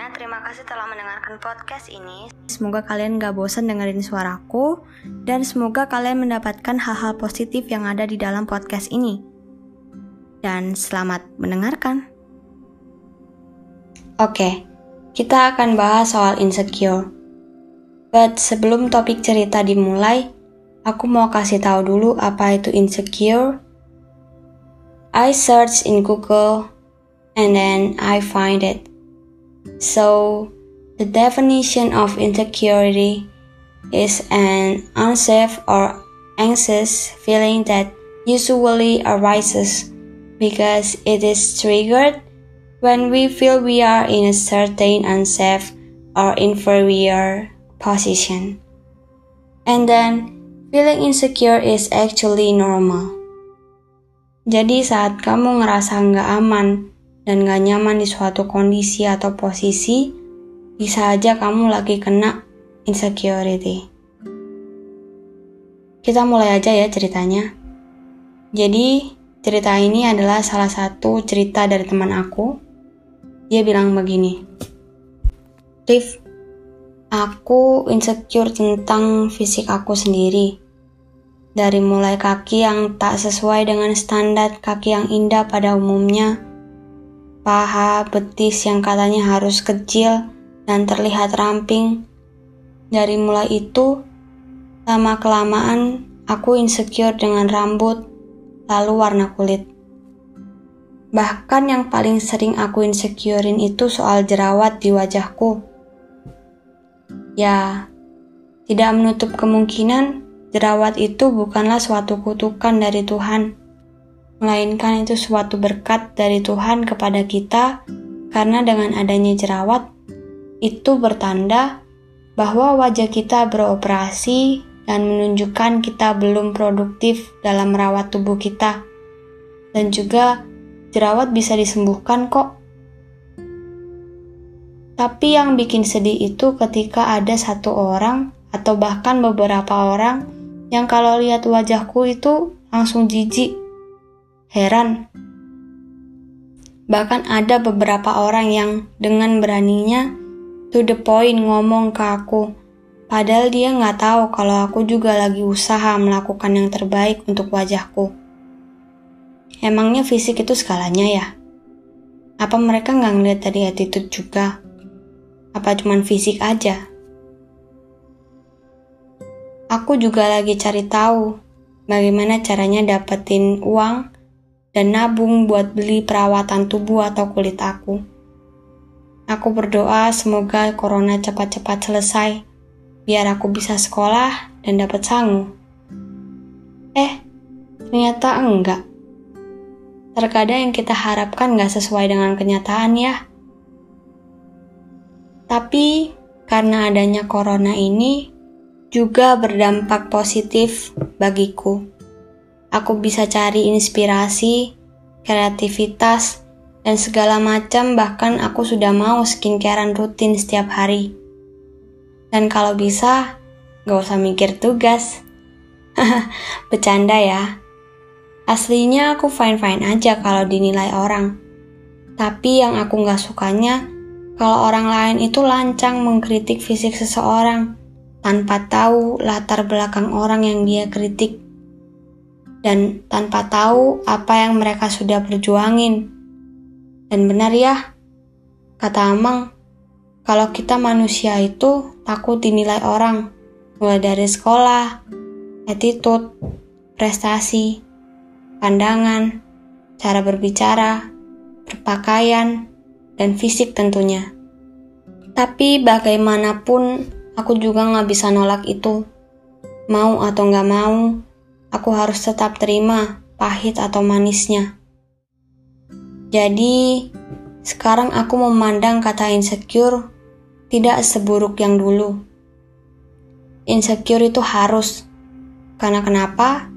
Sebelumnya, terima kasih telah mendengarkan podcast ini. Semoga kalian gak bosan dengerin suaraku, dan semoga kalian mendapatkan hal-hal positif yang ada di dalam podcast ini. Dan selamat mendengarkan. Oke, kita akan bahas soal insecure. But sebelum topik cerita dimulai, aku mau kasih tahu dulu apa itu insecure. I search in Google and then I find it. So, the definition of insecurity is an unsafe or anxious feeling that usually arises because it is triggered when we feel we are in a certain unsafe or inferior position. And then, feeling insecure is actually normal. Jadi saat kamu ngerasa nggak aman dan gak nyaman di suatu kondisi atau posisi, bisa aja kamu lagi kena insecurity. Kita mulai aja ya ceritanya. Jadi, cerita ini adalah salah satu cerita dari teman aku. Dia bilang begini, Rif, aku insecure tentang fisik aku sendiri. Dari mulai kaki yang tak sesuai dengan standar kaki yang indah pada umumnya, paha, betis yang katanya harus kecil dan terlihat ramping. Dari mulai itu, lama-kelamaan aku insecure dengan rambut, lalu warna kulit. Bahkan yang paling sering aku insecurein itu soal jerawat di wajahku. Ya, tidak menutup kemungkinan jerawat itu bukanlah suatu kutukan dari Tuhan melainkan itu suatu berkat dari Tuhan kepada kita, karena dengan adanya jerawat itu bertanda bahwa wajah kita beroperasi dan menunjukkan kita belum produktif dalam merawat tubuh kita, dan juga jerawat bisa disembuhkan kok. Tapi yang bikin sedih itu ketika ada satu orang atau bahkan beberapa orang yang kalau lihat wajahku itu langsung jijik Heran. Bahkan ada beberapa orang yang dengan beraninya to the point ngomong ke aku. Padahal dia nggak tahu kalau aku juga lagi usaha melakukan yang terbaik untuk wajahku. Emangnya fisik itu skalanya ya? Apa mereka nggak ngeliat dari attitude juga? Apa cuman fisik aja? Aku juga lagi cari tahu bagaimana caranya dapetin uang dan nabung buat beli perawatan tubuh atau kulit aku. Aku berdoa semoga corona cepat-cepat selesai, biar aku bisa sekolah dan dapat sangu. Eh, ternyata enggak. Terkadang yang kita harapkan nggak sesuai dengan kenyataan ya. Tapi karena adanya corona ini juga berdampak positif bagiku aku bisa cari inspirasi, kreativitas, dan segala macam bahkan aku sudah mau skincarean rutin setiap hari. Dan kalau bisa, gak usah mikir tugas. Bercanda ya. Aslinya aku fine-fine aja kalau dinilai orang. Tapi yang aku gak sukanya, kalau orang lain itu lancang mengkritik fisik seseorang tanpa tahu latar belakang orang yang dia kritik dan tanpa tahu apa yang mereka sudah perjuangin. Dan benar ya, kata Amang, kalau kita manusia itu takut dinilai orang, mulai dari sekolah, attitude, prestasi, pandangan, cara berbicara, berpakaian, dan fisik tentunya. Tapi bagaimanapun, aku juga nggak bisa nolak itu. Mau atau nggak mau, aku harus tetap terima pahit atau manisnya. Jadi, sekarang aku memandang kata insecure tidak seburuk yang dulu. Insecure itu harus. Karena kenapa?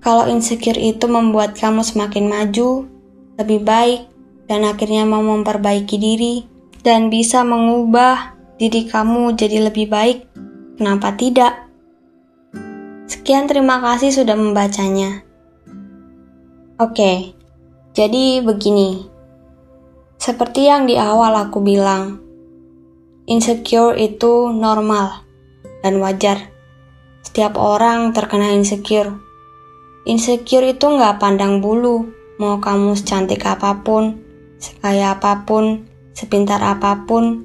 Kalau insecure itu membuat kamu semakin maju, lebih baik, dan akhirnya mau memperbaiki diri, dan bisa mengubah diri kamu jadi lebih baik, kenapa tidak? Sekian terima kasih sudah membacanya. Oke, jadi begini. Seperti yang di awal aku bilang, insecure itu normal dan wajar. Setiap orang terkena insecure. Insecure itu nggak pandang bulu, mau kamu secantik apa pun, sekaya apa pun, sepintar apa pun,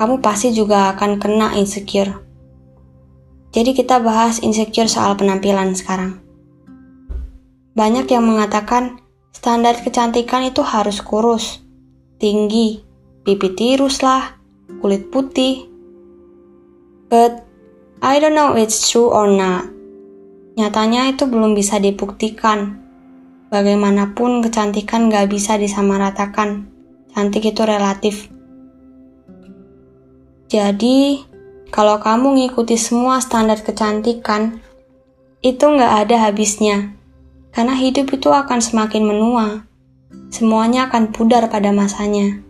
kamu pasti juga akan kena insecure. Jadi kita bahas insecure soal penampilan sekarang. Banyak yang mengatakan standar kecantikan itu harus kurus, tinggi, pipi tirus lah, kulit putih. But I don't know it's true or not. Nyatanya itu belum bisa dibuktikan. Bagaimanapun kecantikan gak bisa disamaratakan. Cantik itu relatif. Jadi, kalau kamu ngikuti semua standar kecantikan, itu nggak ada habisnya. Karena hidup itu akan semakin menua. Semuanya akan pudar pada masanya.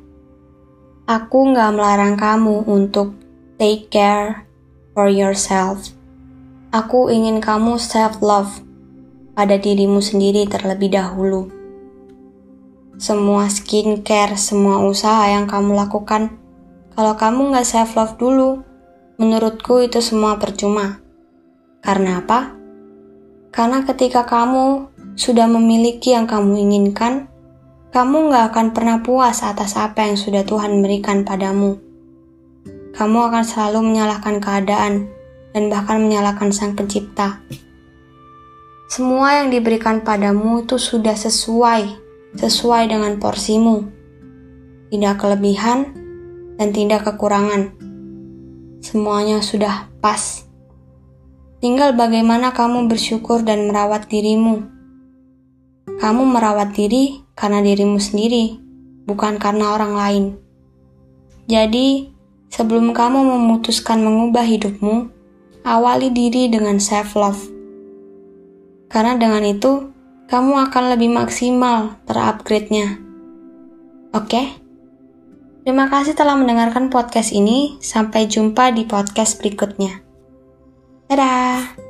Aku nggak melarang kamu untuk take care for yourself. Aku ingin kamu self-love pada dirimu sendiri terlebih dahulu. Semua skincare, semua usaha yang kamu lakukan kalau kamu nggak self love dulu, menurutku itu semua percuma. Karena apa? Karena ketika kamu sudah memiliki yang kamu inginkan, kamu nggak akan pernah puas atas apa yang sudah Tuhan berikan padamu. Kamu akan selalu menyalahkan keadaan dan bahkan menyalahkan Sang Pencipta. Semua yang diberikan padamu itu sudah sesuai, sesuai dengan porsimu. Tidak kelebihan dan tidak kekurangan. Semuanya sudah pas. Tinggal bagaimana kamu bersyukur dan merawat dirimu. Kamu merawat diri karena dirimu sendiri, bukan karena orang lain. Jadi, sebelum kamu memutuskan mengubah hidupmu, awali diri dengan self-love. Karena dengan itu, kamu akan lebih maksimal terupgrade-nya. Oke? Okay? Terima kasih telah mendengarkan podcast ini. Sampai jumpa di podcast berikutnya. Dadah!